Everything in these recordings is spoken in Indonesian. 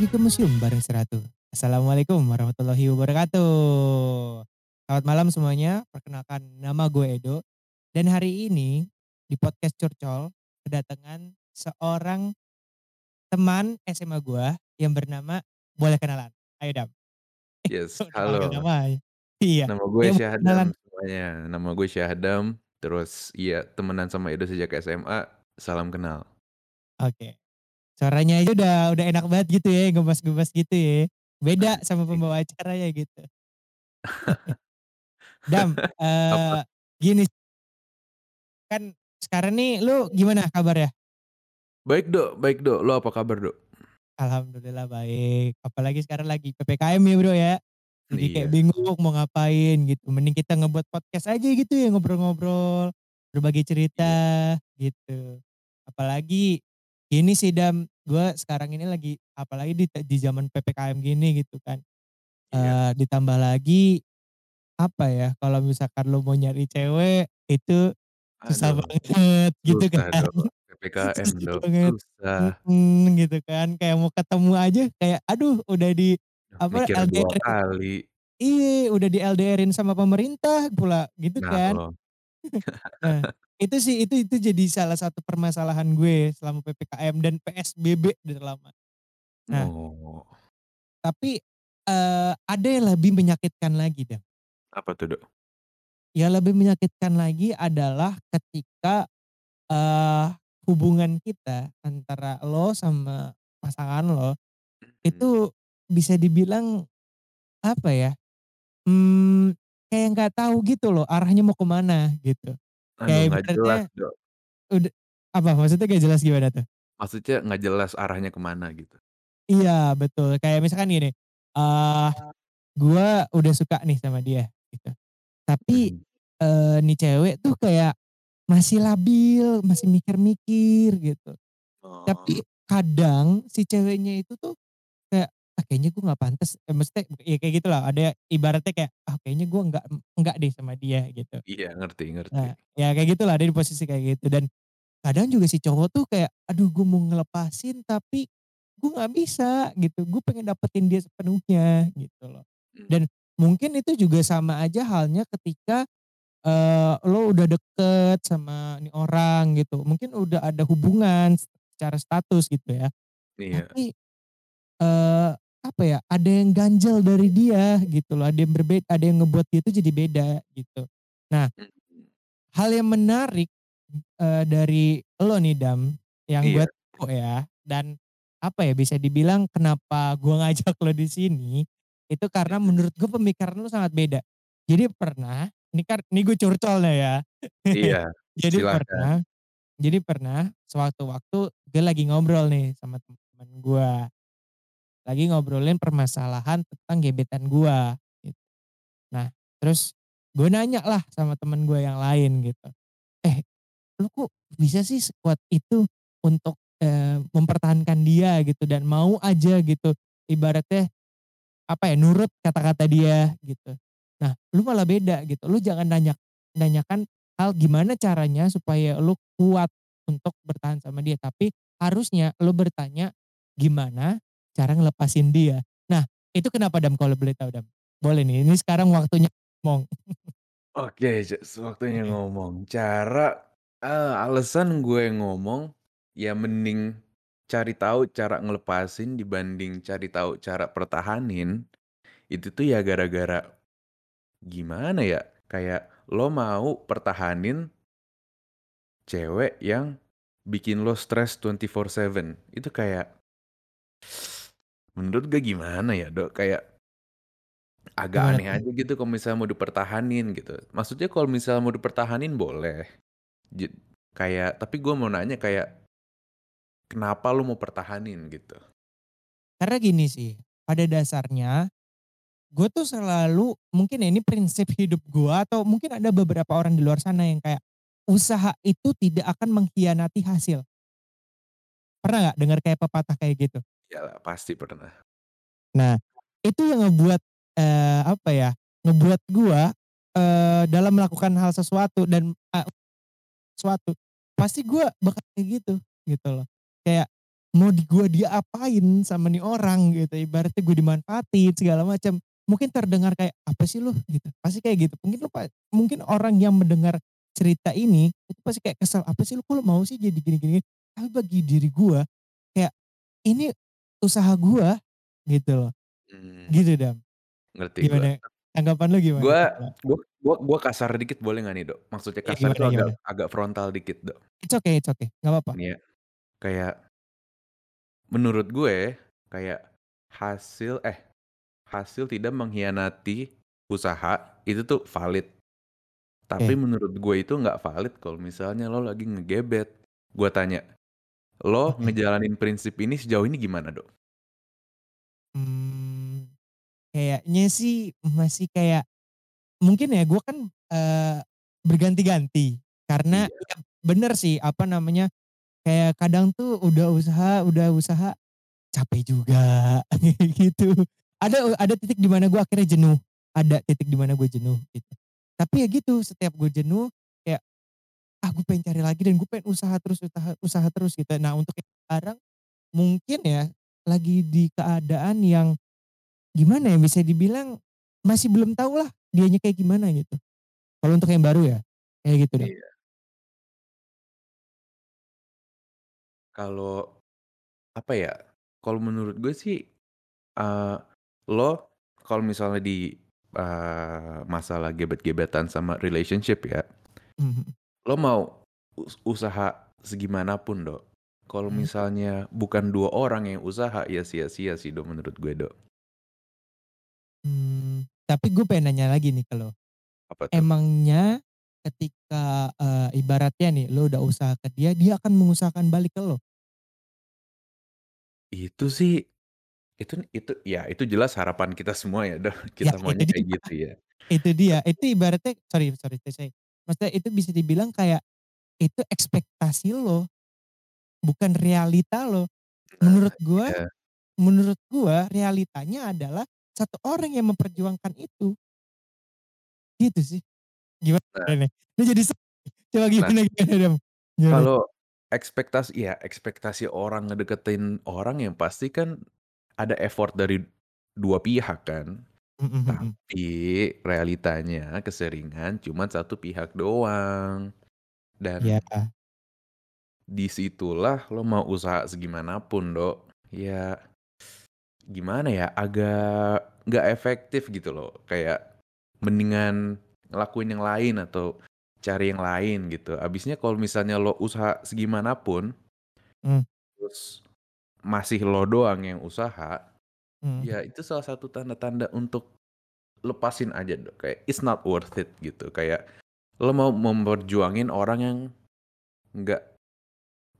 Pergi ke museum bareng Seratu. Assalamualaikum warahmatullahi wabarakatuh. Selamat malam semuanya, perkenalkan nama gue Edo. Dan hari ini di podcast Curcol kedatangan seorang teman SMA gue yang bernama boleh kenalan. Ayo Dam. Yes, Udah panggil halo. nama. Iya, Nama gue Syahdam kenalan. semuanya. Nama gue Syahdam, terus iya temenan sama Edo sejak SMA, salam kenal. Oke. Suaranya aja udah udah enak banget gitu ya, gemas-gemas gitu ya. Beda sama Anjing. pembawa acaranya gitu. Dam, eee, gini kan sekarang nih lu gimana kabarnya? Baik Dok, baik Dok. Lo apa kabar Dok? Alhamdulillah baik. Apalagi sekarang lagi PPKM ya Bro ya. Jadi kayak Iya. bingung mau ngapain gitu. Mending kita ngebuat podcast aja gitu ya, ngobrol-ngobrol, berbagi cerita Iya. gitu. Apalagi ini sih Dam, gue sekarang ini lagi apalagi di di zaman PPKM gini gitu kan. Iya. Eee, ditambah lagi apa ya, kalau misalkan lu mau nyari cewek itu susah Aduh, banget gitu susah kan. Dok. PPKM Susah Dok, banget, susah. mhm, gitu kan. Kayak mau ketemu aja kayak aduh udah di apa, Mikir 2 LDR kali. iya, udah di LDR-in sama pemerintah pula gitu Nah kan. lo. Nah, itu sih itu itu jadi salah satu permasalahan gue selama PPKM dan PSBB udah lama. Nah Oh. tapi, eee, ada yang lebih menyakitkan lagi Dam. Apa tuh Dok? Yang lebih menyakitkan lagi adalah ketika, eee, hubungan kita antara lo sama pasangan lo, Mhm. itu bisa dibilang apa ya, mmm, kayak nggak tahu gitu loh arahnya mau ke mana gitu. Aduh Kayak nggak jelas Dok. uda apa maksudnya nggak jelas gimana tuh? Maksudnya nggak jelas arahnya ke mana gitu. Iya betul, kayak misalkan gini, eee, gue udah suka nih sama dia gitu. Tapi, Mhm. eee, nih cewek tuh kayak masih labil, masih mikir-mikir gitu. Oh. Tapi kadang si ceweknya itu tuh "Ah kayaknya gue nggak pantes," eee, maksudnya ya kayak gitulah ada ibaratnya kayak, "Ah kayaknya gue nggak nggak deh sama dia," gitu. Iya, ngerti ngerti. Nah, ya kayak gitulah ada di posisi kayak gitu dan kadang juga si cowok tuh kayak, "Aduh gue mau ngelepasin tapi gue nggak bisa," gitu. "Gue pengen dapetin dia sepenuhnya," gitu loh. Mmm. Dan mungkin itu juga sama aja halnya ketika, eee, lo udah deket sama nih orang gitu, mungkin udah ada hubungan secara status gitu ya. Iya. Tapi, eee, apa ya, ada yang ganjel dari dia gitu loh, ada yang berbed ada yang ngebuat dia itu jadi beda gitu. Nah Mhm. hal yang menarik, eee, dari lo nih Dam, yang gue Iya. tahu ya dan apa ya, bisa dibilang kenapa gue ngajak lo di sini, itu karena Mhm. menurut gue pemikiran lo sangat beda. Jadi pernah, ini kan ini gue curcol nih ya. Iya, Jadi silahkan. pernah jadi pernah sewaktu-waktu gue lagi ngobrol nih sama temen gue. Lagi ngobrolin permasalahan tentang gebetan gue gitu. Nah terus gue nanya lah sama temen gue yang lain gitu, "Eh lu kok bisa sih sekuat itu untuk, eee, mempertahankan dia gitu dan mau aja gitu ibaratnya, apa ya, nurut kata-kata dia gitu. Nah lu malah beda gitu, lu jangan nanya nanyakan hal gimana caranya supaya lu kuat untuk bertahan sama dia, tapi harusnya lu bertanya gimana cara ngelepasin dia." Nah itu kenapa Dam kalau boleh tahu Dam? Boleh nih, ini sekarang waktunya ngomong. Oke, se sewaktunya ngomong. Cara eee, alasan gue ngomong, ya mending cari tahu cara ngelepasin dibanding cari tahu cara pertahanin, itu tuh ya gara-gara gimana ya, kayak lo mau pertahanin cewek yang bikin lo stres 24/7. Itu kayak menurut gue gimana ya, Dok, kayak agak Gimana aneh tuh? aja gitu kalau misalnya mau dipertahanin gitu. Maksudnya kalau misalnya mau dipertahanin boleh, jed kayak tapi gue mau nanya kayak kenapa lu mau pertahanin gitu? Karena gini sih, pada dasarnya gue tuh selalu mungkin ya ini prinsip hidup gue atau mungkin ada beberapa orang di luar sana yang kayak, usaha itu tidak akan mengkhianati hasil. Pernah nggak dengar kayak pepatah kayak gitu? Iyalah pasti pernah. Nah, itu yang ngebuat, eee, apa ya, ngebuat gua, eee, dalam melakukan hal sesuatu dan, eee, sesuatu, pasti gua bakal kayak gitu, gitu loh. Kayak mau di gua diapain sama nih orang gitu, ibaratnya gue dimanfaatin segala macam. Mungkin terdengar kayak, "Apa sih lu?" Gitu, pasti kayak gitu. Mungkin lu mungkin orang yang mendengar cerita ini, itu pasti kayak kesel, "Apa sih lu, kok mau sih jadi gini gini?" Tapi bagi diri gua, kayak, "Ini usaha gua," gitu loh. Mmm. Gitu, Dam. Ngerti gua. Gimana, tanggapan lu gimana Gua coba? gua gua gua kasar dikit boleh nggak nih, Dok? Maksudnya Iya, kasar gimana agak gimana? agak frontal dikit, Dok. It's okay it's okay, nggak papa. Nih ya, kayak menurut gue, kayak hasil eh, hasil tidak mengkhianati usaha, itu tuh valid. Tapi Oke. menurut gue itu nggak valid kalau misalnya lo lagi ngegebet. Gua tanya, lo Oke. ngejalanin prinsip ini sejauh ini gimana, Dok? Mmm, kayaknya sih masih kayak mungkin ya gua kan, eee, berganti-ganti karena Iya. ya bener sih, apa namanya, kayak kadang tuh udah usaha udah usaha capek juga gitu. Ada ada titik di mana gua akhirnya jenuh, ada titik di mana gue jenuh gitu. Tapi ya gitu, setiap gue jenuh "Ah, gue pengen cari lagi dan gue pengen usaha terus utaha usaha terus," gitu. Nah, untuk yang sekarang mungkin ya lagi di keadaan yang gimana ya, bisa dibilang masih belum tahu lah dianya kayak gimana gitu. Kalau untuk yang baru ya, kayak gitu, Dam. Iya. Kalau, apa ya, kalau menurut gue sih, eee, lo kalau misalnya di, eee, masalah gebet-gebetan sama relationship ya mhm. Lo mau us usaha segimanapun, Dok, kalau Mhm. misalnya bukan 2 orang yang usaha, ya sia-sia sih, Dok, menurut gue, Dok. Mmm, tapi gue pengen nanya lagi nih tuh? Emangnya ketika, eee, ibaratnya nih lo udah usaha ke dia, dia akan mengusahakan balik ke lo? Itu sih, itu itu ya itu jelas harapan kita semua ya, Dok, Ya kita itu maunya kayak dia gitu ya. itu dia, itu ibaratnya sorry sorry to say, maksudnya itu bisa dibilang kayak itu ekspektasi lo, bukan realita lo. Nah, Menurut gua iya. menurut gua realitanya adalah satu orang yang memperjuangkan itu. Gitu sih. Gimana Nah nih? Ini jadi coba Nah gimana Dam? Gimana? Kalau ekspektasi ya ekspektasi orang ngedeketin orang yang pasti kan ada effort dari dua pihak kan. Mhm mhm. Tapi realitanya keseringan cuman satu pihak doang. Dan Iya. di situlah lo mau usaha segimanapun, Dok, ya gimana ya, agak nggak efektif gitu loh. Kayak mendingan ngelakuin yang lain atau cari yang lain gitu. Habisnya kalau misalnya lo usaha segimanapun Mmm. terus masih lo doang yang usaha, Mhm. ya itu salah satu tanda-tanda untuk lepasin aja, Dok, kayak it's not worth it gitu. Kayak lo mau memperjuangin orang yang nggak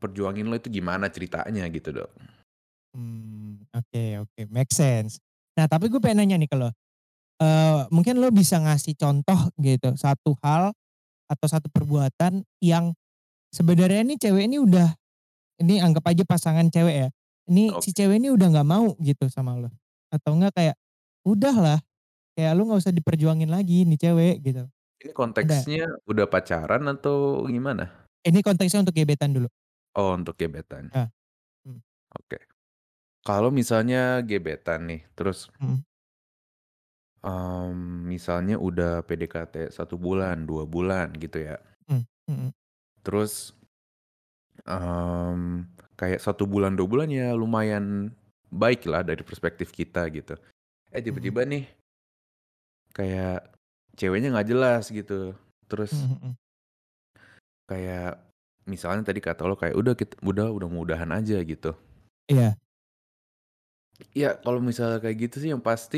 perjuangin lo itu gimana ceritanya gitu, Dok. Mmm, oke oke, make sense. Nah, tapi gue pengen nanya nih ke lo, eee, mungkin lo bisa ngasih contoh gitu, satu hal atau satu perbuatan yang sebenarnya nih cewek ini udah ini anggap aja pasangan cewek ya, ini si Oke. cewek ini udah nggak mau gitu sama lo, atau enggak kayak, "Udahlah, kayak lu nggak usah diperjuangin lagi nih cewek," gitu. Ini konteksnya udah pacaran atau gimana? Ini konteksnya untuk gebetan dulu. Oh, untuk gebetan. Ah, mmm. Oke. Kalau misalnya gebetan nih, terus Mhm. mmm, misalnya udah PDKT 1 bulan, 2 bulan gitu ya. Mmm, mhm. Terus mmm, kayak 1 bulan, 2 bulan ya lumayan baiklah dari perspektif kita gitu. Eh, Mhm. tiba-tiba nih kayak ceweknya nggak jelas gitu. Mhm Terus mhm. kayak misalnya tadi kata lo kayak, "Udah kit udah udah mau udahan aja," gitu. Iya. Ya, kalau misalnya kayak gitu sih yang pasti,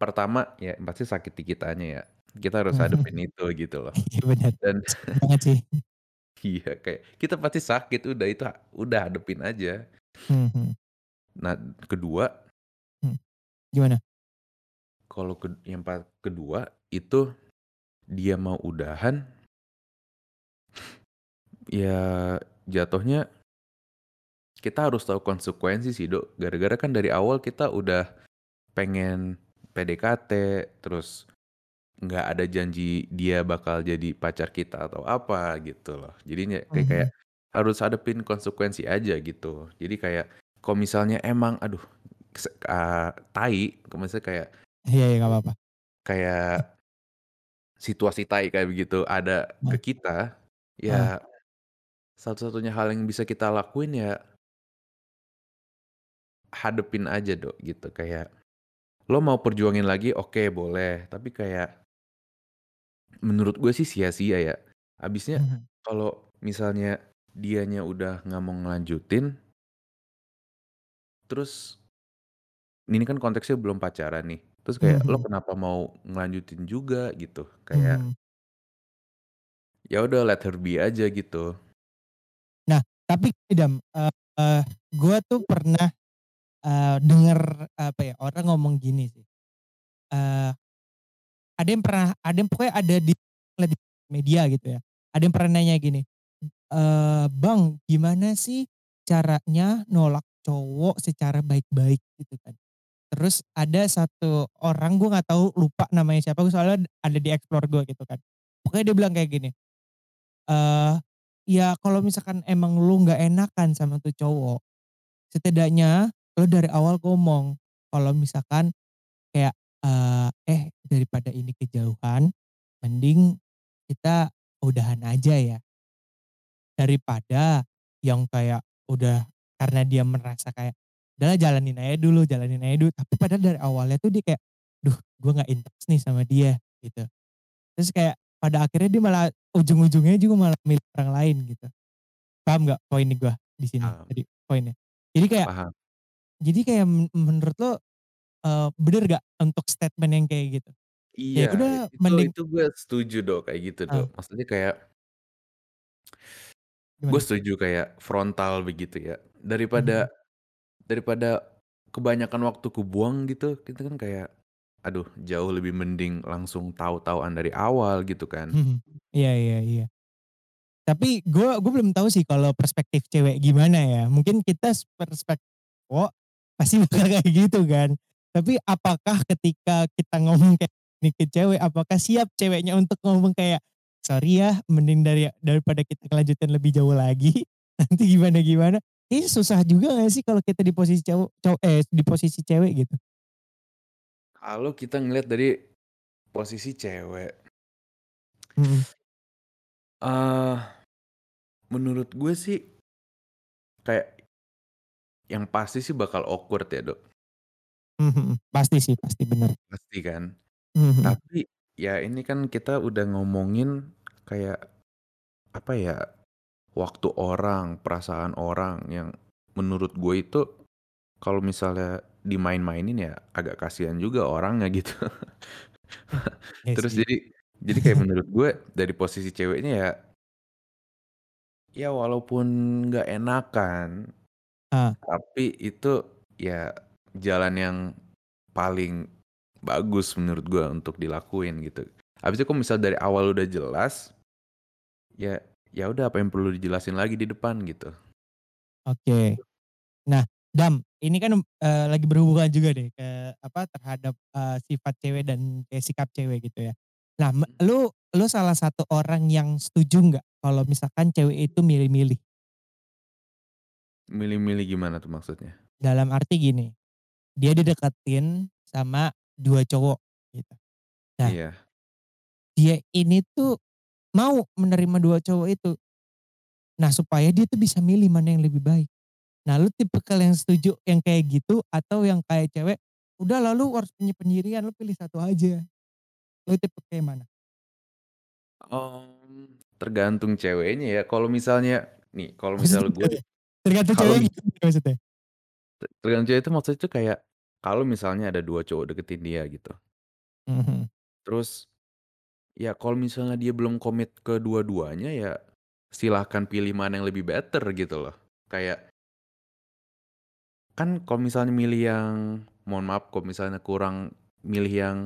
pertama ya yang pasti sakit di kitanya ya. Kita harus hadapin itu gitu loh. Iya bener, Dan banget sih. iya, kayak kita pasti sakit, udah itu udah hadapin aja. Mhm. Nah, kedua Mmm, gimana? kalau ked yang pa kedua itu dia mau udahan ya jatuhnya kita harus tahu konsekuensi sih, Dok. Gara-gara kan dari awal kita udah pengen PDKT, terus nggak ada janji dia bakal jadi pacar kita atau apa gitu loh. Jadinya kayak kayak Mhm. harus hadapin konsekuensi aja gitu. Jadi kayak kalau misalnya emang aduh se eee, tai, kalau misalnya kayak Iya iya, nggak apa-apa. kayak situasi tai kayak begitu ada ke Heeh. kita, Heeh. ya satu-satunya hal yang bisa kita lakuin ya hadepin aja, Dok, gitu. Kayak lo mau perjuangin lagi, oke boleh, tapi kayak menurut gue sih sia-sia ya. Habisnya Mhm. kalau misalnya dianya udah nggak mau ngelanjutin terus ini kan konteksnya belum pacaran nih, terus kayak lo Mhm. kenapa mau ngelanjutin juga gitu, kayak Mhm. ya udah let her be aja gitu. Nah, tapi Dam, eee, gue tuh pernah, eee, denger apa ya, orang ngomong gini sih, eee, ada yang pernah ada yang pokoknya ada di di media gitu ya, ada yang pernah nanya gini, eee, "Bang, gimana sih caranya nolak cowok secara baik-baik?" Gitu kan. Terus ada satu orang, gue nggak tahu lupa namanya siapa, soalnya ada di explore gue gitu kan. Pokoknya dia bilang kayak gini, eee, "Ya kalau misalkan emang lu nggak enakan sama tuh cowok, setidaknya lu dari awal ngomong kalau misalkan kayak, eee, eh daripada ini kejauhan, mending kita udahan aja ya." Daripada yang kayak udah karena dia merasa kayak, "Udahlah jalanin aja dulu jalanin aja dulu," tapi padahal dari awalnya tuh dia kayak, "Duh gue nggak intens nih sama dia," gitu. Terus kayak pada akhirnya dia malah ujung-ujungnya juga malah milih orang lain gitu. Paham nggak poin gue di sini Paham. tadi poinnya? Jadi kayak Paham. jadi kayak men menurut lo, eee, bener nggak untuk statement yang kayak gitu? Ya Iya, udah itu mending itu gue setuju, Dok, kayak gitu, Dok. Heeh. Maksudnya kayak gue Gimana? setuju kayak frontal begitu ya. Daripada Mhm. daripada kebanyakan waktu kubuang gitu, itu kan kayak, aduh jauh lebih mending langsung tahu-tahuan dari awal gitu kan. Mhm. Iya iya iya. Tapi gue gue belum tahu sih kalau perspektif cewek gimana ya, mungkin kita perspektif cowok pasti bakal kayak gitu kan. Tapi apakah ketika kita ngomong kayak gini ke cewek, apakah siap ceweknya untuk ngomong kayak, "Sorry ya, mending dari daripada kita ngelanjutin lebih jauh lagi, nanti gimana-gimana." Kayaknya susah juga nggak sih kalau kita di posisi cowok cow eh, di posisi cewek gitu? Kalau kita ngelihat dari posisi cewek Mhm. eee, menurut gue sih kayak yang pasti sih bakal awkward ya, Dok. Mhm, pasti sih, pasti bener. Pasti kan. Mhm. Tapi ya ini kan kita udah ngomongin kayak apa ya, waktu orang, perasaan orang yang menurut gue itu kalau misalnya dimain-mainin ya agak kasihan juga orangnya gitu. Iya Terus sih. jadi jadi kayak menurut gue dari posisi ceweknya ya ya walaupun nggak enakan, Heeh. tapi itu ya jalan yang paling bagus menurut gue untuk dilakuin gitu. Habis itu kalau misal dari awal udah jelas, ya ya udah apa yang perlu dijelasin lagi di depan gitu. Oke. Nah, Dam, ini kan, eee, lagi berhubungan juga deh ke apa, terhadap, eee, sifat cewek dan kayak sikap cewek gitu ya. Nah, Mhm. lu lu salah satu orang yang setuju nggak kalau misalkan cewek itu milih-milih? Milih-milih gimana tuh maksudnya? Dalam arti gini, dia dideketin sama 2 cowok gitu. Nah, Iya. dia ini tuh mau menerima 2 cowok itu. Nah, supaya dia tuh bisa milih mana yang lebih baik. Nah, lu tipikal yang setuju yang kayak gitu atau yang kayak cewek, "Udah lah lu harus punya pendirian, lu pilih satu aja." Lu tipe kayak mana? Mmm, tergantung ceweknya ya. Kalau misalnya nih, kalau misalnya gue tergantung kalau ceweknya maksudnya? Te tergantung cewek itu maksudnya tuh kayak kalau misalnya ada 2 cowok deketin dia gitu, Mhm. terus ya kalau misalnya dia belum komit ke dua-duanya ya silahkan pilih mana yang lebih better gitu loh. Kayak kan kalau misalnya milih yang mohon maaf kalau misalnya kurang milih yang,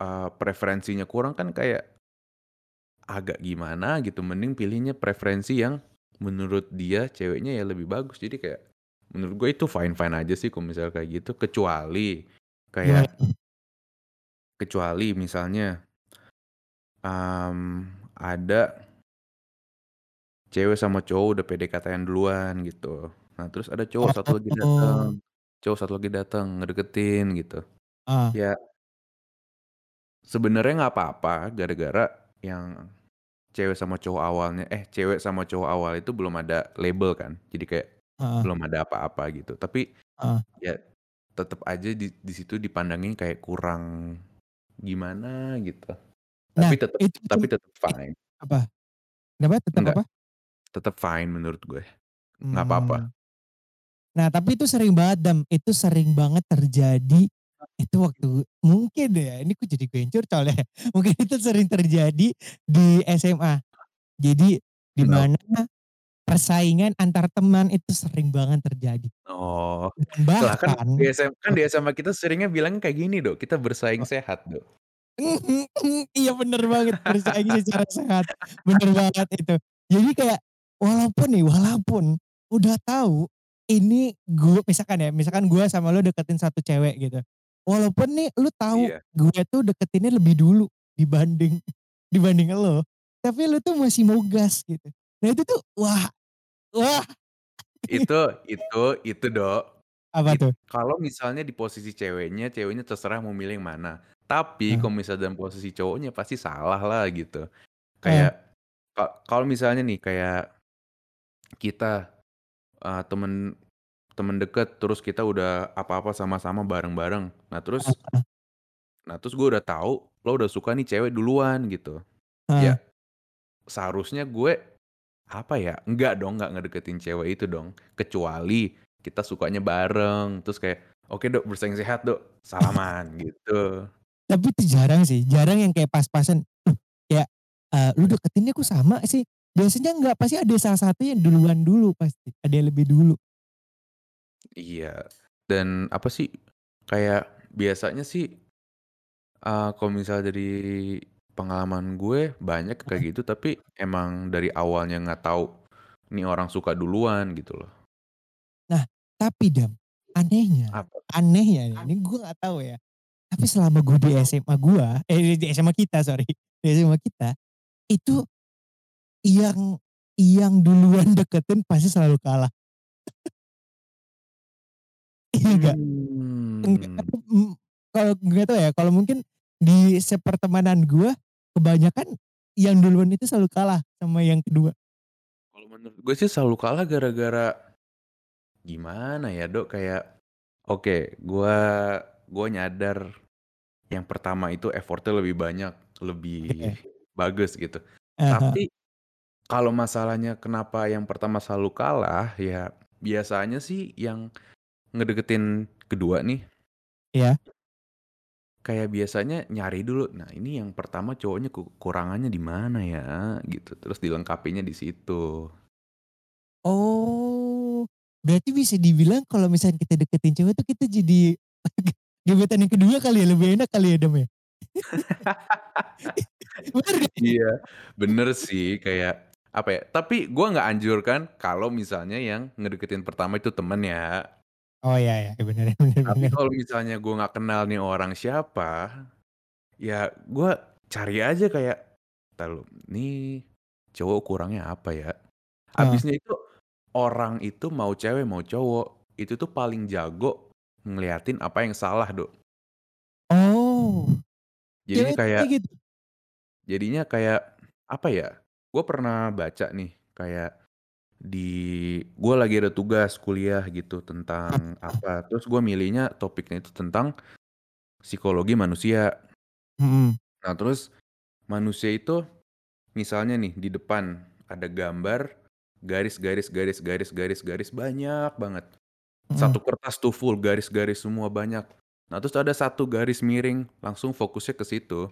eee, preferensinya kurang kan kayak agak gimana gitu, mending pilihnya preferensi yang menurut dia ceweknya ya lebih bagus. Jadi kayak menurut gue itu fine-fine aja sih kalau misalnya kayak gitu, kecuali kayak kecuali misalnya, mmm, ada cewek sama cowok udah PDKT-an duluan gitu. Nah terus ada cowok satu lagi dateng Oh. cowok satu lagi dateng ngedeketin gitu. Ah. Ya sebenarnya nggak apa-apa gara-gara yang cewek sama cowok awalnya eh, cewek sama cowok awal itu belum ada label kan. Jadi kayak Heeh. belum ada apa-apa gitu. Tapi Heeh. ya tetep aja di di situ dipandangin kayak kurang gimana gitu. Nah, Tapi tetep itu tapi tetep it fine. apa? Kenapa? Tetap Enggak, apa? tetep fine menurut gue, nggak apa-apa. Mmm. Nah, tapi itu sering banget Dam, itu sering banget terjadi itu waktu mungkin ya, ini kok jadi gue yang curcol ya, mungkin itu sering terjadi di SMA. Jadi di Kenapa? mana persaingan antar teman itu sering banget terjadi. Oh, Dan lah kan bahkan di SM kan di SMA kita seringnya bilangnya kayak gini, Dok, kita bersaing O sehat, Dok. Iya bener banget, bersaing secara sehat, bener banget itu. Jadi kayak walaupun nih, walaupun udah tahu ini gu misalkan ya, misalkan gue sama lu deketin satu cewek gitu. Walaupun nih lu tahu Iya. gue tuh deketinnya lebih dulu dibanding dibanding elu, tapi lu tuh masih mau gas gitu. Nah itu tuh wah wah. Itu itu itu, Dok, Apa it tuh? kalau misalnya di posisi ceweknya, ceweknya terserah mau milih yang mana. Tapi Heeh. kalau misalnya dalam posisi cowoknya pasti salah lah gitu. Heeh. Kayak ka kalau misalnya nih kayak kita, eee, temen temen deket terus kita udah apa-apa sama-sama bareng-bareng. Nah Heeh terus heeh. nah terus gue udah tahu lo udah suka nih cewek duluan gitu. Heeh. Ya seharusnya gue apa ya, enggak dong, enggak ngedeketin cewek itu dong. Kecuali kita sukanya bareng, terus kayak, "Oke, Dok, bersaing sehat, Dok, salaman," gitu. Tapi itu jarang sih, jarang yang kayak pas-pasan, loh kayak, eee, "Lu deketinnya kok sama sih?" Biasanya enggak, pasti ada salah satu yang duluan dulu pasti, ada yang lebih dulu. Iya, dan apa sih, kayak biasanya sih eee, kalau misalnya dari pengalaman gue banyak kayak Heeh. gitu, tapi emang dari awalnya nggak tahu nih orang suka duluan gitu loh. Nah, tapi Dam, anehnya Apa? anehnya nih, ini gue nggak tahu ya, tapi selama gue di SMA gua eh, di SMA kita sorry, di SMA kita, itu yang yang duluan deketin pasti selalu kalah. Iya nggak? Enggak, Mmm. mmm, kalau nggak tahu ya, kalau mungkin di sepertemanan gua, kebanyakan yang duluan itu selalu kalah sama yang kedua. Kalau menurut gue sih selalu kalah gara-gara gimana ya, Dok, kayak oke, gua gua nyadar yang pertama itu effort-nya lebih banyak, lebih bagus gitu. Ah hah. Tapi kalau masalahnya kenapa yang pertama selalu kalah, ya biasanya sih yang ngedeketin kedua nih Iya. Kayak biasanya nyari dulu, "Nah, ini yang pertama cowoknya ku kekurangannya di mana ya?" Gitu, terus dilengkapinya di situ. Oh, berarti bisa dibilang kalau misalnya kita deketin cewek tuh kita jadi gebetan yang kedua kali ya, lebih enak kali ya, Dam, ya? Bener gak sih? Iya, bener sih, kayak apa ya, tapi gua nggak anjurkan kalau misalnya yang ngedeketin pertama itu temen ya. Oh, iya iya, bener bener Tapi bener. kalau misalnya gua nggak kenal nih orang siapa, ya gua cari aja kayak, "Entar lu, nih cowok kurangnya apa ya?" Heeh. Habisnya itu orang itu mau cewek mau cowok, itu tuh paling jago ngeliatin apa yang salah, Dok. Oh, Jadinya kayak gitu? jadinya kayak apa ya, gua pernah baca nih kayak di gua lagi ada tugas kuliah gitu tentang apa, terus gua milihnya topiknya itu tentang psikologi manusia. Mhm. Nah, terus manusia itu misalnya nih di depan ada gambar garis garis garis garis garis garis banyak banget. Mhm. Satu kertas tuh full garis-garis semua banyak. Nah, terus ada satu garis miring, langsung fokusnya ke situ.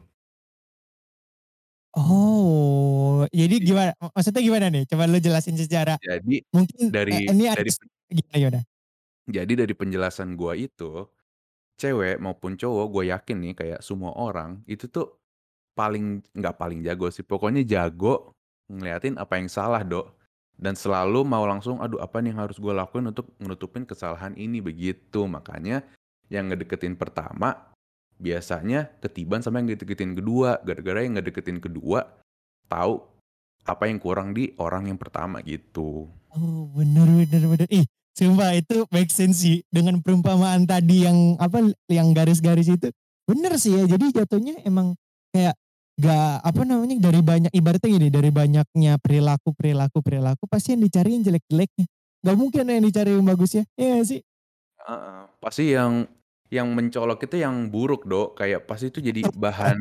Oh, jadi Iya. gimana? Ma maksudnya gimana nih? Coba lu jelasin secara Jadi mungkin, dari ini dari harus pen gimana gimana? jadi dari penjelasan gua itu, cewek maupun cowok gua yakin nih kayak semua orang itu tuh paling nggak paling jago sih, pokoknya jago ngeliatin apa yang salah, Dok, dan selalu mau langsung, "Aduh apa nih yang harus gua lakuin untuk nutupin kesalahan ini?" Begitu. Makanya yang ngedeketin pertama biasanya ketiban sama yang ngedeketin kedua, gara-gara yang ngedeketin kedua tahu apa yang kurang di orang yang pertama gitu. Oh, bener bener bener. Ih, sumpah itu make sense sih dengan perumpamaan tadi yang apa, yang garis-garis itu. Bener sih ya, jadi jatuhnya emang kayak nggak apa namanya, dari banyak ibaratnya gini, dari banyaknya perilaku perilaku perilaku pasti yang dicari yang jelek-jeleknya. Nggak mungkin yang dicari yang bagusnya, iya nggak sih? Heeh, pasti yang yang mencolok itu yang buruk, Dok, kayak pasti itu jadi bahan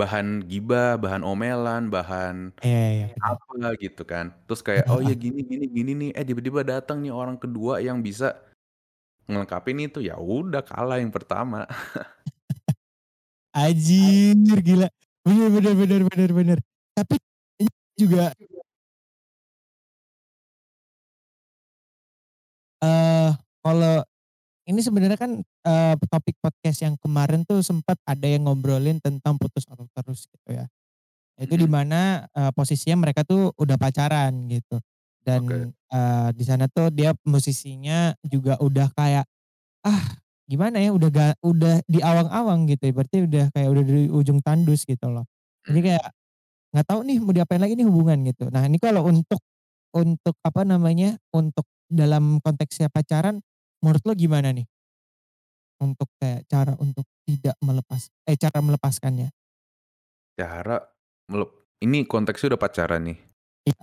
bahan gibah, bahan omelan, bahan Iya iya, bener. apa gitu kan. Terus kayak, Heeh "Oh ya heeh. gini gini gini nih," eh tiba-tiba datang nih orang kedua yang bisa ngelengkapin itu, ya udah kalah yang pertama. Anjir gila, bener bener bener bener bener. Tapi ini juga eee, kalau ini sebenarnya kan, eee, topik podcast yang kemarin tuh sempet ada yang ngobrolin tentang putus asa terus gitu ya. Itu di Mhm. mana, eee, posisinya mereka tuh udah pacaran gitu. Dan, eee, di sana tuh dia musisinya juga udah kayak, ah gimana ya, udah ga udah di awang-awang gitu, ibaratnya udah kayak udah di ujung tandus gitu loh. Jadi Mhm. kayak nggak tahu nih mau diapain lagi nih hubungan gitu. Nah ini kalau untuk untuk apa namanya, untuk dalam konteksnya pacaran, menurut lo gimana nih? Untuk kayak cara untuk tidak melepas eh cara melepaskannya? Cara melep ini konteksnya udah pacaran nih? Iya.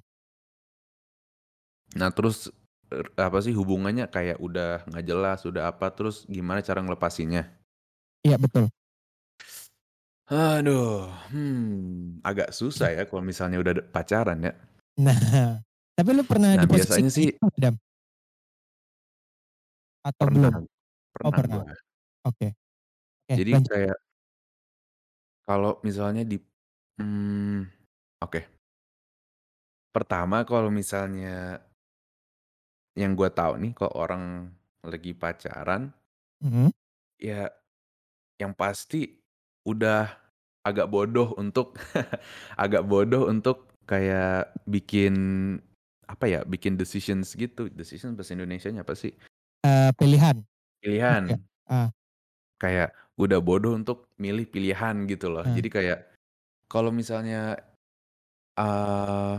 Nah terus, er apa sih, hubungannya kayak udah nggak jelas, udah apa, terus gimana cara ngelepasinnya? Iya betul. Aduh, hmm, agak susah ya kalau misalnya udah pacaran ya. Nah, tapi lu pernah Nah di posisi biasanya sih gitu nggak, Dam? Atau Pernah belum? Oh pernah pernah, gua. oke. Oke Jadi lanjut. kayak kalau misalnya di mmm, oke. Pertama kalau misalnya yang gua tahu nih kalau orang lagi pacaran Mhm. ya yang pasti udah agak bodoh untuk agak bodoh untuk kayak bikin, apa ya, bikin decisions gitu. Decision bahasa Indonesianya apa sih? Eee, pilihan? Pilihan. Ah. Kayak udah bodoh untuk milih pilihan gitu loh. Ah. Jadi kayak kalau misalnya, eee,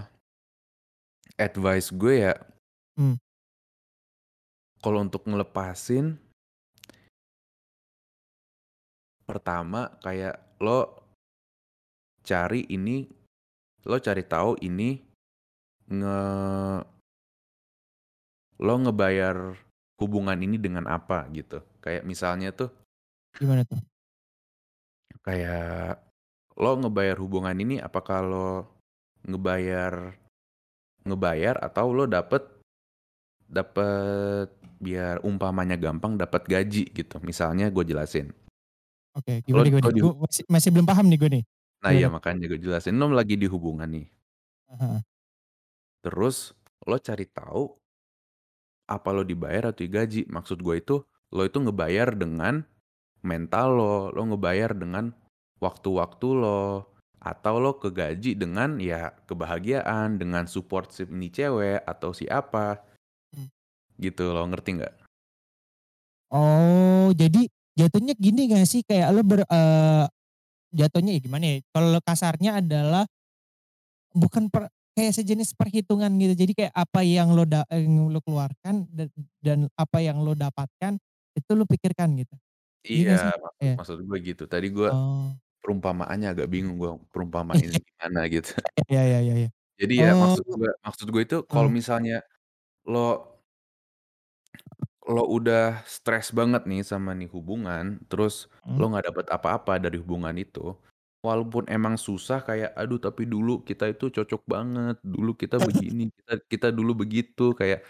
advice gue ya Mmm. kalau untuk ngelepasin pertama kayak lo cari ini, lo cari tahu ini nge lo ngebayar hubungan ini dengan apa gitu. Kayak misalnya tuh Gimana tuh? kayak lo ngebayar hubungan ini apakah lo ngebayar ngebayar atau lo dapet dapet biar umpamanya gampang, dapet gaji gitu. Misalnya gue jelasin. Oke, Lo gimana gimana? kalau di Gue masih masih belum paham nih gue nih, Nah iya gimana? makanya gue jelasin, lo lagi di hubungan nih. Ah heeh. Terus lo cari tahu apa lo dibayar atau digaji. Maksud gue itu, lo itu ngebayar dengan mental lo, lo ngebayar dengan waktu-waktu lo, atau lo kegaji dengan ya kebahagiaan, dengan support si ini cewek atau si apa. Mmm. Gitu lo ngerti nggak? Oh, jadi jatuhnya gini nggak sih, kayak lu ber eee, jatuhnya ya gimana ya, kalau kasarnya adalah bukan per kayak sejenis perhitungan gitu. Jadi kayak apa yang lo da yang lo keluarkan dan apa yang lo dapatkan, itu lo pikirkan gitu. Iya Iya, sih? maksud Iya. maksud gue gitu. Tadi gue Oh. perumpamaannya agak bingung gue perumpamain gimana gitu. Iya iya iya iya. Jadi ya Oh. maksud gue maksud gue itu kalau Heeh. misalnya lo lo udah stres banget nih sama nih hubungan, terus Mmm. lo nggak dapet apa-apa dari hubungan itu, walaupun emang susah kayak, "Aduh tapi dulu kita itu cocok banget, dulu kita begini, kita kita dulu begitu," kayak,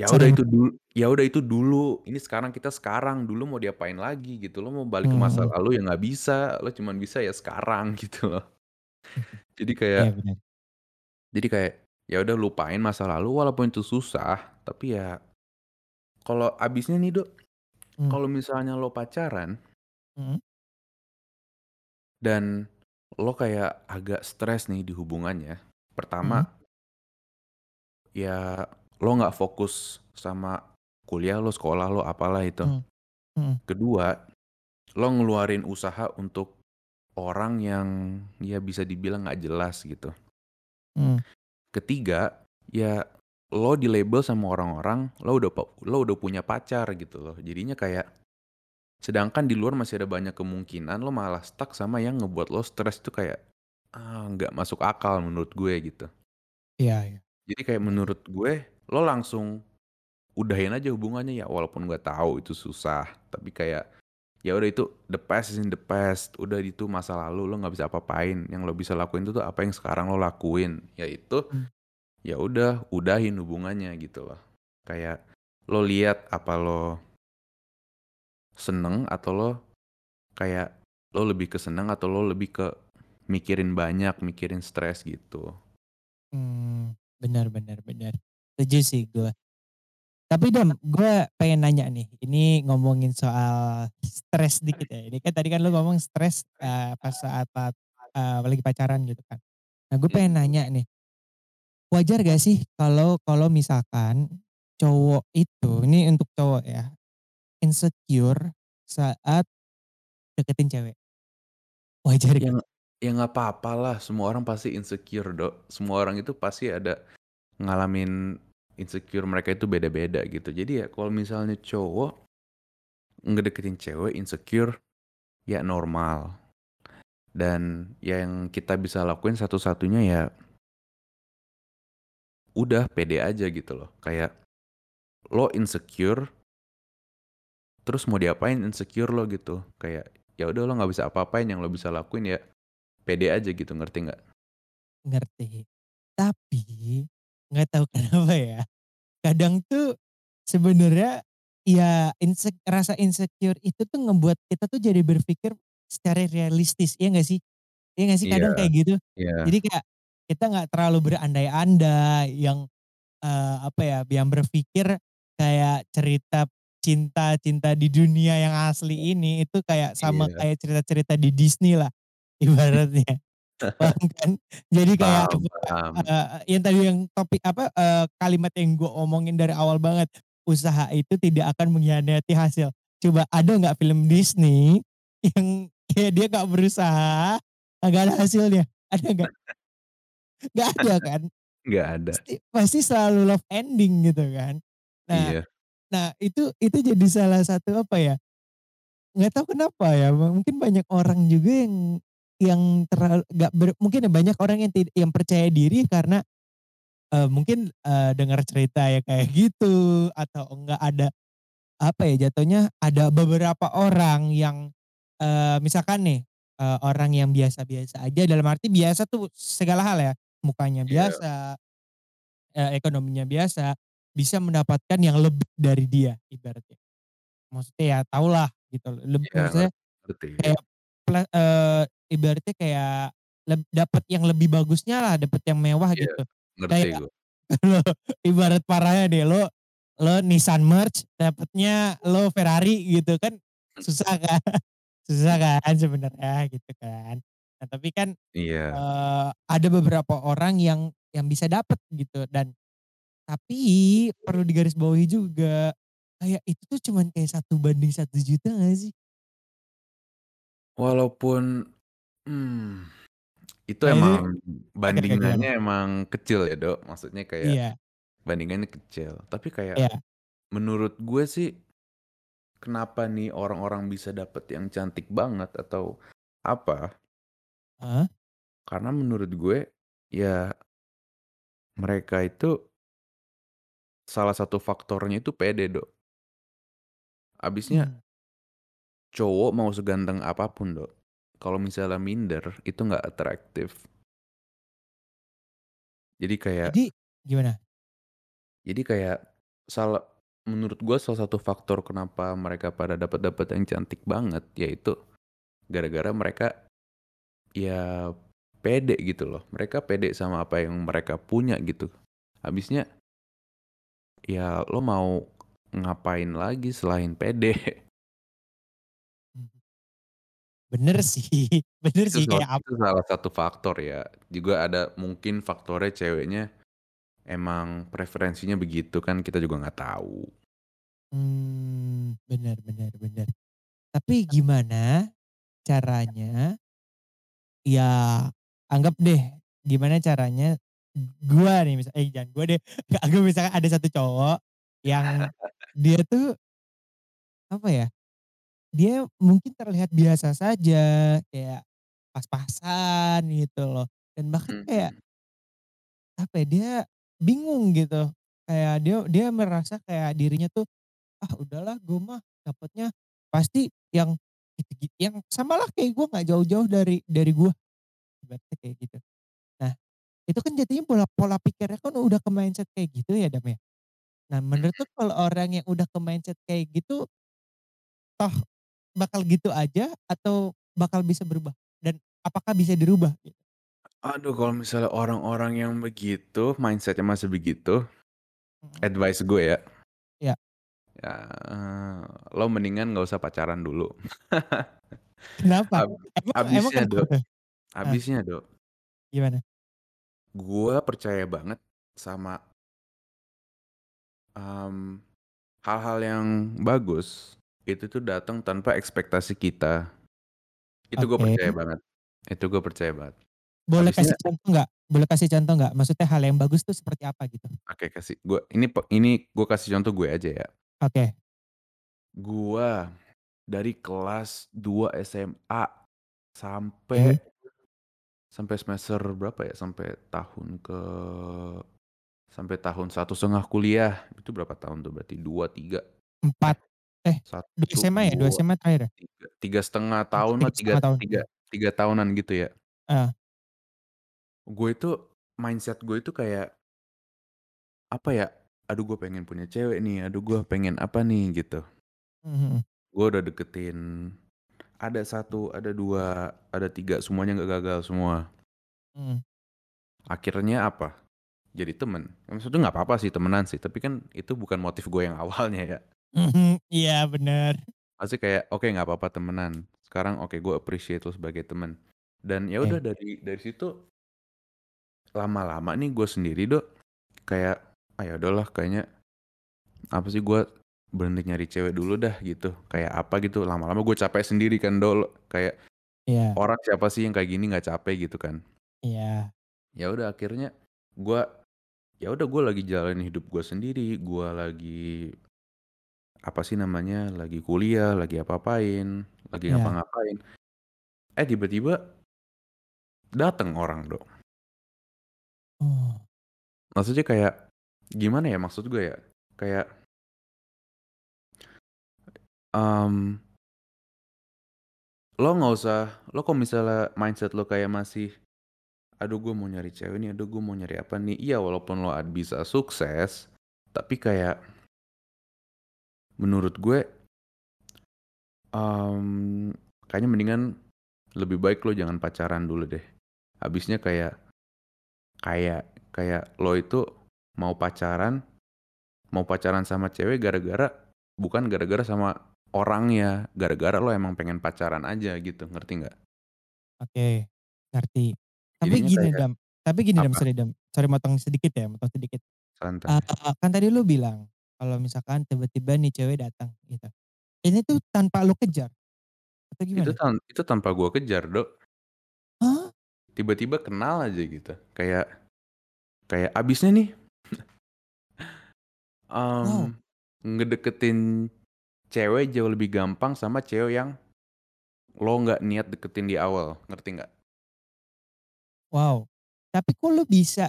ya udah Sering itu dul ya udah itu dulu, ini sekarang kita sekarang, dulu mau diapain lagi gitu, lo mau balik ke masa mhm. lalu ya nggak bisa, lo cuman bisa ya sekarang gitu loh. Jadi Iya kayak bener. jadi kayak, ya udah lupain masa lalu walaupun itu susah, tapi ya kalau abisnya nih, Dok, Mmm. kalau misalnya lo pacaran Mhm. Dan lo kayak agak stres nih di hubungannya. Mhm. Pertama ya lo nggak fokus sama kuliah lo, sekolah lo, apalah itu. Mmm, mhm. Kedua, lo ngeluarin usaha untuk orang yang ya bisa dibilang nggak jelas gitu. Mmm. Ketiga, ya lo di-label sama orang-orang, lo udah lo udah punya pacar gitu loh. Jadinya kayak sedangkan di luar masih ada banyak kemungkinan, lo malah stuck sama yang ngebuat lo stres itu kayak, ah, nggak masuk akal menurut gue gitu. Iya iya. Jadi kayak menurut gue, lo langsung udahin aja hubungannya ya walaupun gue tahu itu susah, tapi kayak ya udah itu the past is in the past, udah itu masa lalu, lo nggak bisa apa-apain, yang lo bisa lakuin itu tuh apa yang sekarang lo lakuin, yaitu Mmm. ya udah udahin hubungannya gitu loh. Kayak lo lihat apa lo seneng atau lo kayak lo lebih ke seneng atau lo lebih ke mikirin banyak, mikirin stres gitu. Mmm, bener bener bener. Setuju sih gue. Tapi Dam, gue pengen nanya nih, ini ngomongin soal stres dikit ya. Ini kan tadi kan lu ngomong stres, eee, pas saat eee, lagi pacaran gitu kan. Nah gue pengen Mhm. nanya nih, wajar gak sih kalau kalau misalkan cowok itu, ini untuk cowok ya, insecure saat deketin cewek? Wajar Ya gak? ya nggak apa-apalah, semua orang pasti insecure, Dok. Semua orang itu pasti ada ngalamin insecure mereka itu beda-beda gitu. Jadi ya kalau misalnya cowok ngedeketin cewek insecure, ya normal. Dan yang kita bisa lakuin satu-satunya ya udah pede aja gitu loh. Kayak lo insecure terus mau diapain insecure lo gitu. Kayak ya udah lo nggak bisa apa-apain, yang lo bisa lakuin ya pede aja gitu, ngerti nggak? Ngerti. Tapi, nggak tahu kenapa ya, kadang tuh sebenarnya ya insek rasa insecure itu tuh ngebuat kita tuh jadi berpikir secara realistis, iya nggak sih? Iya nggak sih Iya kadang kayak gitu? iya Jadi kayak kita nggak terlalu berandai-andai yang, eee, apa ya, yang berpikir kayak cerita cinta-cinta di dunia yang asli ini itu kayak sama iya. kayak cerita-cerita di Disney lah ibaratnya. Paham kan? Jadi kayak Paham paham. eee, yang tadi yang topik apa, eee, kalimat yang gue omongin dari awal banget, usaha itu tidak akan mengkhianati hasil. Coba ada nggak film Disney yang kayak dia nggak berusaha, nggak ada hasilnya, ada nggak? Nggak ada kan? Nggak ada. Pasti pasti selalu love ending gitu kan. Nah Iya. Nah itu itu jadi salah satu apa ya, nggak tahu kenapa ya, mungkin banyak orang juga yang yang terlalu nggak ber mungkin ya banyak orang yang yang percaya diri karena, eee, mungkin, eee, dengar cerita yang kayak gitu atau enggak ada, apa ya, jatuhnya ada beberapa orang yang, eee, misalkan nih, eee, orang yang biasa-biasa aja dalam arti biasa tuh segala hal ya, mukanya Iya. biasa, eee, ekonominya biasa, bisa mendapatkan yang lebih dari dia ibaratnya. Maksudnya ya tahulah gitu, leb Iya, maksudnya ngerti. kayak eee, ibaratnya kayak leb dapet yang lebih bagusnya lah, dapet yang mewah Iya, gitu. ngerti Kayak gue. lo ibarat parahnya deh lo lo Nissan Merch dapetnya lo Ferrari gitu kan susah kan susah kan sebenarnya gitu kan. Nah tapi kan, Iya. eee, ada beberapa orang yang yang bisa dapet gitu dan tapi perlu digarisbawahi juga, kayak itu tuh cuman kayak 1/1.000.000 nggak sih? Walaupun, mmm, itu Nah itu emang gimana? bandingannya emang kecil ya, Dok, maksudnya kayak Iya. bandingannya kecil. Tapi kayak Iya. menurut gue sih kenapa nih orang-orang bisa dapet yang cantik banget atau apa Heeh. karena menurut gue ya mereka itu salah satu faktornya itu pede, Dok. Habisnya Mmm. cowok mau seganteng apa pun, Dok, kalau misalnya minder itu nggak atraktif. Jadi kayak Jadi gimana? Jadi kayak sala menurut gue salah satu faktor kenapa mereka pada dapet-dapet yang cantik banget, yaitu gara-gara mereka ya pede gitu loh. Mereka pede sama apa yang mereka punya gitu. Habisnya ya lo mau ngapain lagi selain pede. Bener sih bener Itu sih salah kayak ap itu salah satu faktor ya. Juga ada mungkin faktornya ceweknya emang preferensinya begitu kan kita juga nggak tahu. Mmm, bener bener bener. Tapi gimana caranya ya anggap deh, gimana caranya gua nih misal eh, jangan gua deh, aku misalkan ada satu cowok yang dia tuh apa ya, dia mungkin terlihat biasa saja, kayak pas-pasan gitu loh, dan bahkan kayak Mhm. apa ya, dia bingung gitu, kayak dia dia merasa kayak dirinya tuh, "Ah udahlah gue mah dapetnya pasti yang yang samalah kayak gue nggak jauh-jauh dari dari gue." Ibaratnya kayak gitu. Itu kan jadinya pola pola pikirnya kan udah ke-mindset kayak gitu ya, Dam, ya. Nah, menurut lu kalau orang yang udah ke-mindset kayak gitu, toh bakal gitu aja atau bakal bisa berubah? Dan apakah bisa dirubah gitu? Aduh kalau misalnya orang-orang yang begitu, mindset-nya masih begitu, Mhm. advice gue ya, ya, eee, lo mendingan nggak usah pacaran dulu. Kenapa? Hab Emang emang habisnya, kenapa Dok, tuh? Habisnya, Dok. gimana? Gua percaya banget sama, mmm, hal-hal yang bagus, itu tuh datang tanpa ekspektasi kita. Itu gue Oke. percaya banget itu gue percaya banget. Boleh Habisnya kasih contoh nggak? Boleh kasih contoh nggak? Maksudnya hal yang bagus tuh seperti apa gitu? oke kasih gue ini pe ini gue kasih contoh gue aja ya. Oke. Gua dari kelas 2 SMA sampai Oke. sampai semester berapa ya, sampai tahun ke sampai tahun satu setengah kuliah, itu berapa tahun tuh berarti 2 3 4 eh 2 1 SMA ya? 2 2 SMA terakhir ya? 3 3,5 Tiga tahun lah, tiga tiga setengah tahun, tiga. 3 tahunan gitu ya. Heeh. Gue itu mindset gue itu kayak apa ya, "Aduh gue pengen punya cewek nih, aduh gue pengen apa nih," gitu. Mhm mhm. Gue udah deketin ada satu ada 2 ada 3 semuanya nggak gagal semua. Mhm. Akhirnya apa, jadi temen. Maksudnya nggak apa-apa sih temenan sih, tapi kan itu bukan motif gue yang awalnya ya. Mhm, iya bener. Maksudnya kayak, oke nggak apa-apa temenan, sekarang oke gue appreciate lu sebagai temen. Dan ya udah Oke. dari dari situ lama-lama nih gue sendiri, Dok, kayak, ah ya udahlah kayaknya apa sih gue berhenti nyari cewek dulu dah gitu, kayak apa gitu, lama-lama gue capek sendiri kan, Dol, kayak Iya orang siapa sih yang kayak gini nggak capek gitu kan. iya. Ya udah akhirnya gue ya udah gue lagi jalanin hidup gue sendiri, gue lagi apa sih namanya, lagi kuliah, lagi apa-apain, lagi Iya. ngapa-ngapain, eh tiba-tiba dateng orang, Dok. Oh. Maksudnya kayak gimana ya maksud gue ya, kayak, mmm, lo nggak usah lo kalau misalnya mindset lo kayak masih, "Aduh gue mau nyari cewek nih, aduh gue mau nyari apa nih." Iya walaupun lo ad bisa sukses, tapi kayak menurut gue, mmm, kayaknya mendingan lebih baik lo jangan pacaran dulu deh. Habisnya kayak kayak kayak lo itu mau pacaran mau pacaran sama cewek gara-gara bukan gara-gara sama orangnya, gara-gara lo emang pengen pacaran aja gitu, ngerti nggak? Oke, ngerti. Tapi Jadinya gini kayak Dam tapi gini Dam, apa, sorry Dam, sorry motong sedikit ya, motong sedikit. santai. Eee, kan tadi lu bilang, kalau misalkan tiba-tiba nih cewek datang gitu, ini tuh tanpa lu kejar atau Itu gimana? tan itu tanpa gua kejar, Dok. Hah? Tiba-tiba kenal aja gitu, kayak kayak abisnya nih, Wow mmm, ngedeketin cewek jauh lebih gampang sama cewek yang lo nggak niat deketin di awal, ngerti nggak? wow. Tapi kok lu bisa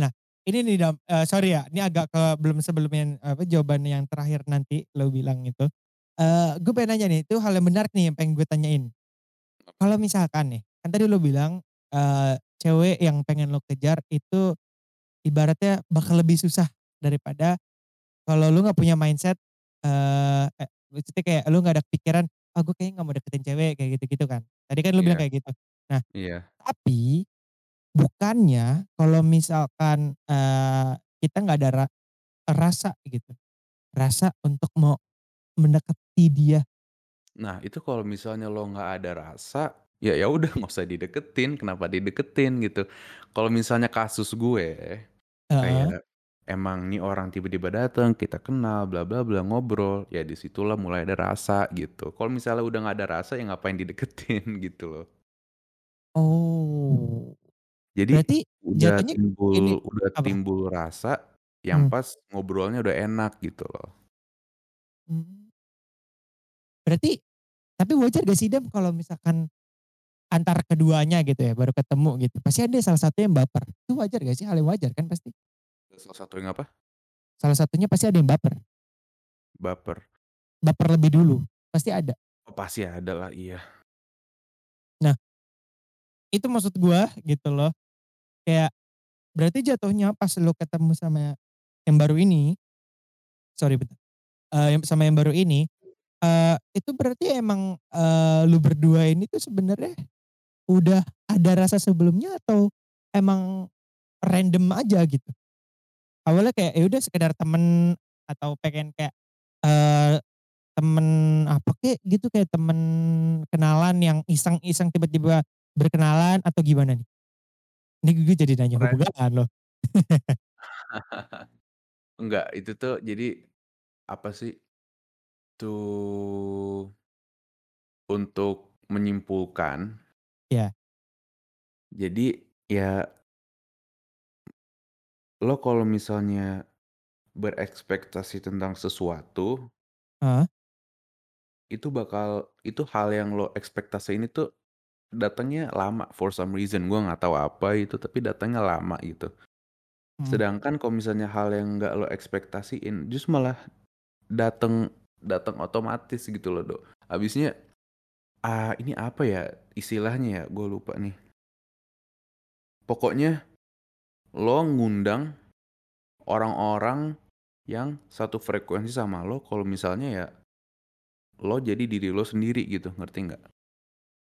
nah ini nih eee, sorry ya, ini agak ke belum sebelum yang apa, jawaban yang terakhir nanti lu bilang itu. Eee, gue pengen nanya nih, itu hal yang menarik nih yang pengen gue tanyain. Kalau misalkan nih, kan tadi lu bilang, eee, cewek yang pengen lo kejar itu ibaratnya bakal lebih susah daripada kalau lu nggak punya mindset, e maksudnya kayak lu nggak ada pikiran, "Ah gue kayaknya nggak mau deketin cewek," kayak gitu-gitu kan. Tadi kan lu bilang Iya kayak gitu. Nah, iya. tapi bukannya kalau misalkan, eee, kita nggak ada ra rasa gitu, rasa untuk mau mendekati dia Nah, itu kalau misalnya lo nggak ada rasa, ya ya udah nggak usah dideketin, kenapa dideketin gitu. Kalau misalnya kasus gue, heeh. kayak emang nih orang tiba-tiba datang, kita kenal, bla bla bla, ngobrol, ya di situlah mulai ada rasa gitu. Kalau misalnya udah nggak ada rasa, ya ngapain dideketin gitu loh. Oh. Jadi Berarti udah jatuhnya ini timbul udah apa? timbul rasa yang Mmm. pas ngobrolnya udah enak gitu loh. Mmm. Berarti tapi wajar gak sih Dam kalau misalkan antara keduanya gitu ya, baru ketemu gitu, pasti ada salah satu yang baper. Itu wajar gak sih? Hal yang wajar kan pasti? Salah satu yang apa? Salah satunya pasti ada yang baper. Baper. Baper lebih dulu, pasti ada. Oh pasti ada lah, iya. Nah itu maksud gua gitu loh, kayak berarti jatuhnya pas lu ketemu sama yang baru ini sorry bentar, yang sama yang baru ini, eee, itu berarti emang, eee, lu berdua ini tuh sebenarnya udah ada rasa sebelumnya atau emang random aja gitu? Awalnya kayak ya udah sekedar temen atau pengen kayak, eee, temen apa kek gitu, kayak temen kenalan yang iseng-iseng tiba-tiba berkenalan atau gimana nih? Ini gue jadi nanya Keren. hubungan loh. Enggak, itu tuh jadi apa sih tuh untuk menyimpulkan Iya. jadi ya lo kalau misalnya berekspektasi tentang sesuatu Heeh. itu bakal itu hal yang lo ekspektasiin itu datangnya lama for some reason, gua nggak tahu apa itu, tapi datangnya lama gitu. Mhm. Sedangkan kalau misalnya hal yang nggak lo ekspektasiin, justru malah dateng dateng otomatis gitu loh, Do. Habisnya, ah, ini apa ya istilahnya ya, gua lupa nih. Pokoknya lo ngundang orang-orang yang satu frekuensi sama lo kalau misalnya ya lo jadi diri lo sendiri gitu, ngerti nggak?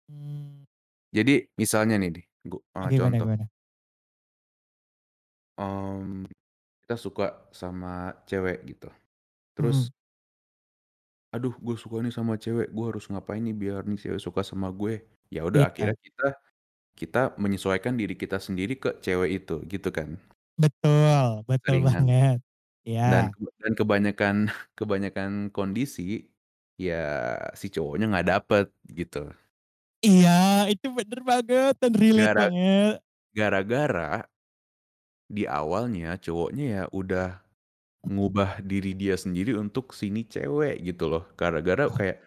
Mmm. Jadi misalnya nih di gu eee, Gimana contoh. gimana? Mmm, kita suka sama cewek gitu, terus Mhm. "Aduh gue suka nih sama cewek, gue harus ngapain nih biar nih cewek suka sama gue?" Ya udah Iya. akhirnya kita kita menyesuaikan diri kita sendiri ke cewek itu, gitu kan. Betul, betul Keseringan. banget. Dan Iya. keb dan kebanyakan kebanyakan kondisi, ya si cowoknya nggak dapet, gitu. Iya, itu bener banget dan relate Gara banget. gara-gara di awalnya cowoknya ya udah ngubah diri dia sendiri untuk si nih cewek gitu loh. Gara-gara kayak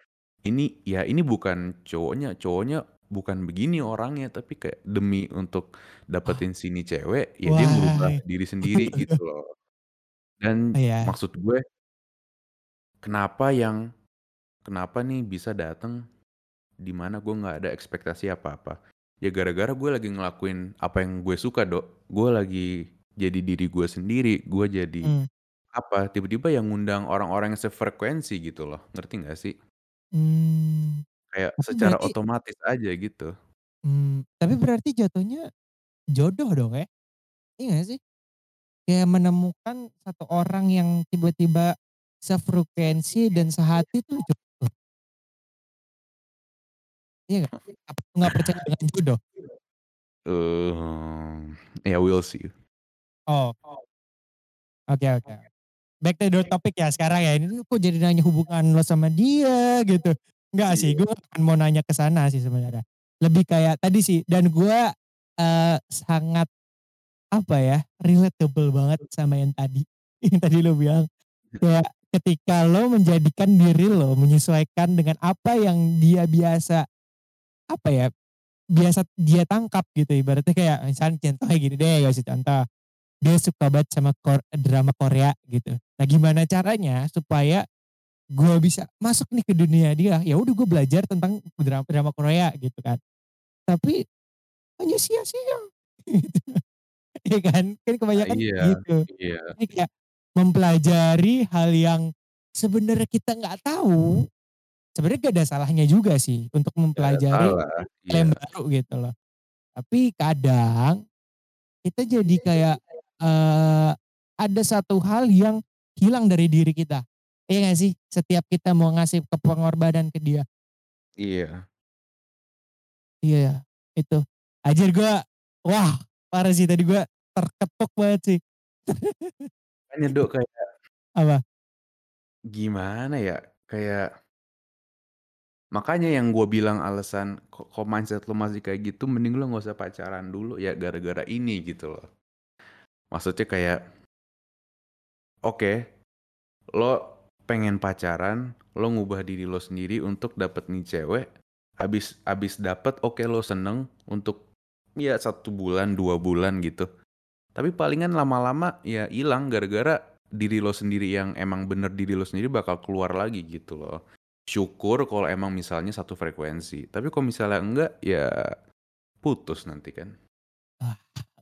ini ya ini bukan cowoknya, cowoknya bukan begini orangnya, tapi kayak demi untuk Oh. dapetin si nih cewek, ya dia merubah Wah. diri sendiri gitu loh. Dan Iya. maksud gue kenapa yang kenapa nih bisa dateng di mana gue nggak ada ekspektasi apa-apa. Ya gara-gara gue lagi ngelakuin apa yang gue suka, Do. Gue lagi jadi diri gue sendiri, gue jadi Mmm. apa, tiba-tiba yang ngundang orang-orang yang sefrekuensi gitu loh, ngerti nggak sih? Mmm, Kayak tapi secara berarti otomatis aja gitu. Mmm, tapi berarti jatuhnya jodoh dong ya? Iya nggak sih? Kayak menemukan satu orang yang tiba-tiba sefrekuensi dan sehati tuh jodoh. Iya nggak? Apa lu nggak percaya dengan jodoh? Mmm, ya we'll see. Oh. Oke oke. Back to the topic ya sekarang ya, ini kok jadi nanya hubungan lo sama dia gitu. Enggak sih, Iya. gue bukan mau nanya ke sana sih sebenarnya. Lebih kayak tadi sih dan gue, eee, sangat apa ya, relatable banget sama yang tadi, yang tadi lo bilang. Kayak ketika lo menjadikan diri lo, menyesuaikan dengan apa yang dia biasa, apa ya, biasa dia tangkap gitu. Ibaratnya kayak misalnya contohnya gini deh, kasih contoh. Dia suka banget sama kor drama Korea gitu. Nah gimana caranya supaya gue bisa masuk nih ke dunia dia, ya udah gue belajar tentang dra drama Korea gitu kan. Tapi hanya sia-sia gitu. Iya kan? Kan kebanyakan iya gitu. iya. Jadi kayak mempelajari hal yang sebenarnya kita nggak tahu, sebenarnya gak ada salahnya juga sih untuk mempelajari hal iya. yang baru gitu loh. Tapi kadang kita jadi kayak, eee, ada satu hal yang hilang dari diri kita. Iya nggak sih? Setiap kita mau ngasih ke pengorbanan ke dia. Iya. Iya, itu. Anjir gue, wah parah sih tadi gue terketuk banget sih. Makanya, Do, kayak Apa? gimana ya, kayak Makanya yang gua bilang alasan, "Kok kok mindset lu masih kayak gitu, mending lu nggak usah pacaran dulu," ya gara-gara ini gitu loh. Maksudnya kayak oke, lo pengen pacaran, lo ngubah diri lo sendiri untuk dapet nih cewek, habis habis dapet, oke lo seneng untuk ya 1 bulan, 2 bulan gitu. Tapi palingan lama-lama ya ilang gara-gara diri lo sendiri yang emang bener diri lo sendiri bakal keluar lagi gitu loh. Syukur kalau emang misalnya satu frekuensi, tapi kalau misalnya enggak, ya putus nanti kan.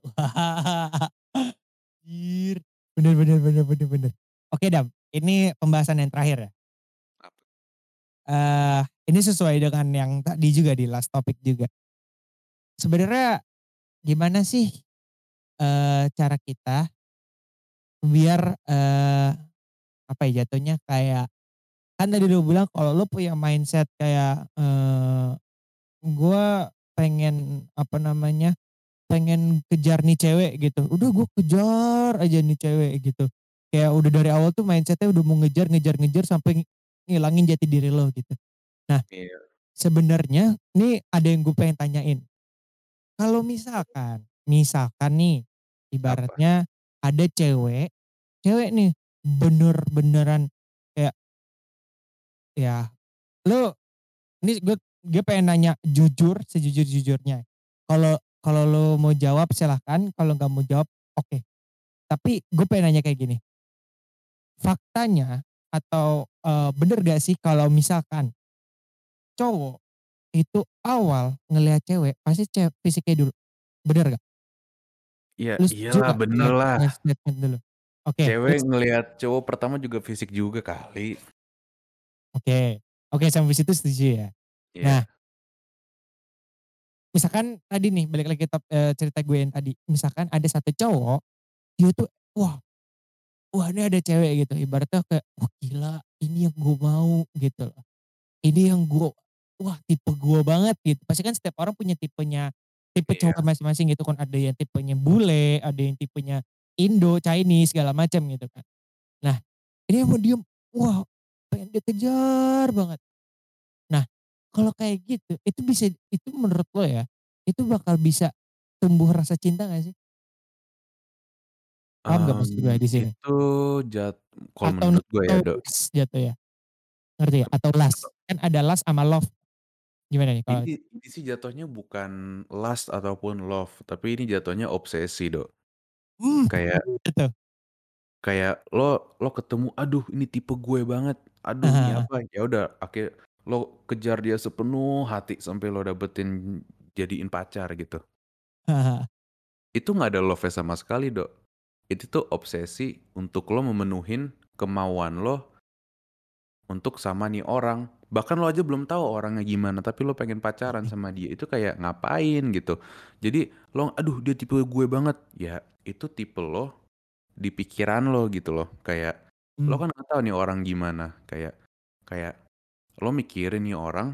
Bener bener bener bener bener. Oke Dam, ini pembahasan yang terakhir ya. Apa? Eee, ini sesuai dengan yang tadi juga di last topic juga. Sebenarnya gimana sih, eee, cara kita biar, eee, apa ya jatuhnya kayak kan tadi lu bilang kalau lu punya mindset kayak, eee, gua pengen apa namanya, pengen kejar nih cewek gitu, udah gua kejar aja nih cewek gitu. Kayak udah dari awal tuh mindset-nya udah mau ngejar ngejar ngejar sampai ngilangin jati diri lo gitu. Nah, Iya. sebenarnya nih ada yang gue pengen tanyain. Kalau misalkan, misalkan nih Apa? ibaratnya ada cewek, cewek nih bener-beneran kayak ya lu ini gue gue pengen nanya jujur, sejujur-jujurnya. Kalau kalau lu mau jawab silahkan, kalau nggak mau jawab oke. Tapi gue pengen nanya kayak gini, faktanya atau, eee, bener gak sih kalau misalkan cowok itu awal ngelihat cewek pasti ce fisiknya dulu, bener gak? Ya setuju iyalah, bener lah. statement dulu? Oke, Cewek let's ngelihat cowok pertama juga fisik juga kali. Oke, oke sampai situ setuju ya. Iya. Nah misalkan tadi nih balik lagi top eee, cerita gue yang tadi, misalkan ada satu cowok, dia tuh wah wah ini ada cewek gitu ibaratnya kayak, "Wah gila ini yang gue mau," gitu loh. Ini yang gue wah tipe gue banget gitu. Pasti kan setiap orang punya tipenya, tipe Iya. cowok masing-masing gitu kan, ada yang tipenya bule, ada yang tipenya Indo, Chinese, segala macam gitu kan. Nah ini sama dia, wah pengen dikejar banget. Nah kalau kayak gitu, itu bisa itu menurut lo ya, itu bakal bisa tumbuh rasa cinta gak sih? Paham nggak maksud gue Mmm, di sini? itu jat kalau Atau menurut gue ya, atau Dok jatuh ya, ngerti ya? Atau lust, kan ada lust sama love, gimana nih kalau Ini ini sih jatuhnya bukan lust ataupun love, tapi ini jatuhnya obsesi, Dok. Mmm, Kayak tuh. kayak lo lo ketemu, "Aduh ini tipe gue banget, aduh ini Heeh. apa," ya udah akhir lo kejar dia sepenuh hati sampai lo dapetin jadiin pacar gitu. Heeh. Itu nggak ada love-nya sama sekali, Dok. Itu tuh obsesi untuk lo memenuhin kemauan lo untuk sama nih orang. Bahkan lo aja belum tahu orangnya gimana, tapi lo pengen pacaran sama dia, itu kayak ngapain gitu. Jadi lo, "Aduh dia tipe gue banget." Ya itu tipe lo di pikiran lo gitu loh. Kayak lo Mmm. kan nggak tahu nih orang gimana, kayak kayak lo mikirin nih orang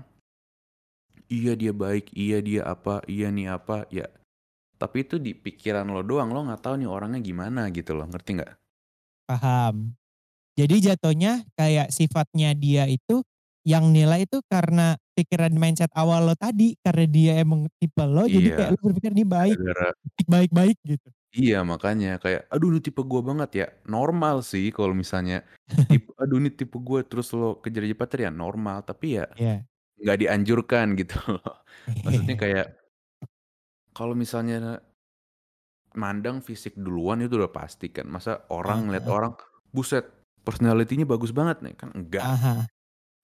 iya dia baik, iya dia apa, iya nih apa, ya tapi itu di pikiran lo doang, lo nggak tahu nih orangnya gimana gitu loh, ngerti nggak? Paham. Jadi jatuhnya kayak sifatnya dia itu, yang nilai itu karena pikiran mindset awal lo tadi, karena dia emang tipe lo, jadi Iya, kayak lo berpikir, "Ini baik, baik-baik," gitu. iya makanya kayak, "Aduh ini tipe gue banget ya." Normal sih kalau misalnya tip "Aduh ini tipe gue," terus lo kejar jadi pacar ya normal, tapi ya Iya. nggak dianjurkan gitu loh. Maksudnya kayak kalau misalnya mandang fisik duluan itu udah pasti kan, masa orang heeh. orang, "Buset personality-nya bagus banget nih," kan enggak. Heeh.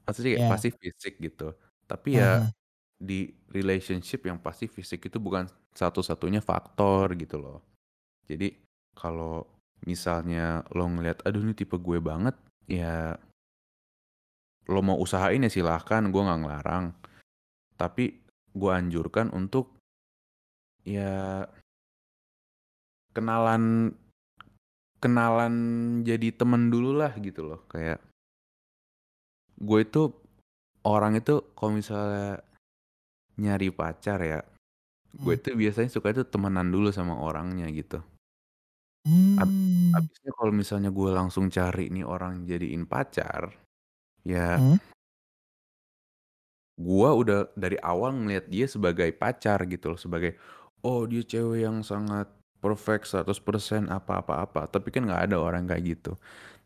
Maksudnya kayak Iya. pasti fisik gitu. Tapi ya heeh. di relationship yang pasti fisik itu bukan satu-satunya faktor gitu loh. Jadi kalau misalnya lo ngelihat, "Aduh ini tipe gue banget," ya lo mau usahain ya silahkan, gue nggak ngelarang. Tapi gue anjurkan untuk ya kenalan kenalan jadi temen dululah gitu loh. Kayak gue itu orang itu kalau misalnya nyari pacar ya, gue itu biasanya suka itu temenan dulu sama orangnya gitu. Hab Mmm. habisnya kalau misalnya gue langsung cari nih orang jadiin pacar, ya Mhm. Gua udah dari awal ngelihat dia sebagai pacar gitu loh, sebagai, "Oh dia cewek yang sangat perfect 100% apa apa apa," tapi kan nggak ada orang kayak gitu.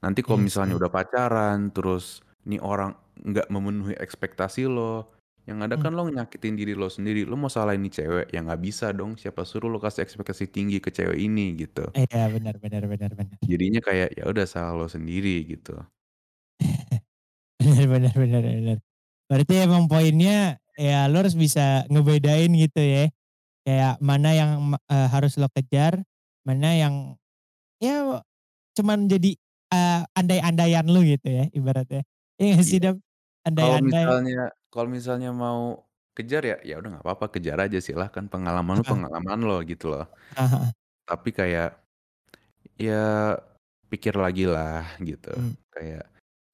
Nanti kalau Iya misalnya udah pacaran, terus nih orang nggak memenuhi ekspektasi lo, yang ada Mmm. kan lo nyakitin diri lo sendiri, lo mau salahin nih cewek, ya nggak bisa dong, siapa suruh lo kasih ekspektasi tinggi ke cewek ini gitu. Iya, benar benar benar benar. Jadinya kayak, ya udah salah lo sendiri gitu. Bener bener bener bener. Berarti emang poinnya, ya lu harus bisa ngebedain gitu ya, kayak mana yang eee, harus lo kejar, mana yang, ya cuman jadi, eee, andai-andaian lu gitu ya ibaratnya. Iya nggak sih Iya. Dam? Kalau Andai-andai. misalnya kalau misalnya mau kejar ya, ya udah nggak apa-apa kejar aja silahkan, pengalaman lu Heeh. pengalaman lo gitu loh. Heeh heeh. Tapi kayak, ya pikir lagi lah gitu, Mmm. kayak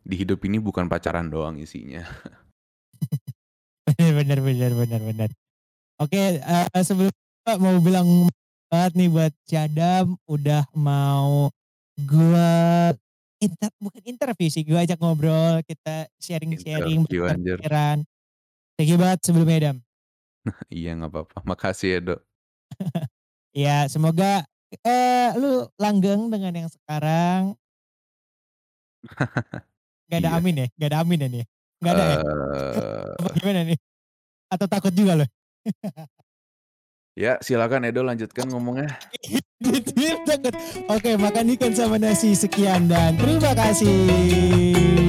di hidup ini bukan pacaran doang isinya. Bener bener bener bener bener. Oke, eee, sebelumnya mau bilang banget nih buat si Adam, udah mau gua inter bukan interview sih, gua ajak ngobrol, kita sharing-sharing, pikiran. Thank you banget sebelumnya Dam. Iya nggak apa-apa, makasih ya Dok. Iya semoga, eee, lu langgeng dengan yang sekarang. Nggak ada Iya. amin ya? Nggak ada amin ya nih? Nggak ada ya? Apa Eee gimana nih? Atau takut juga lu? Ya silakan Edo lanjutkan ngomongnya. Oke makan ikan sama nasi, sekian dan terima kasih.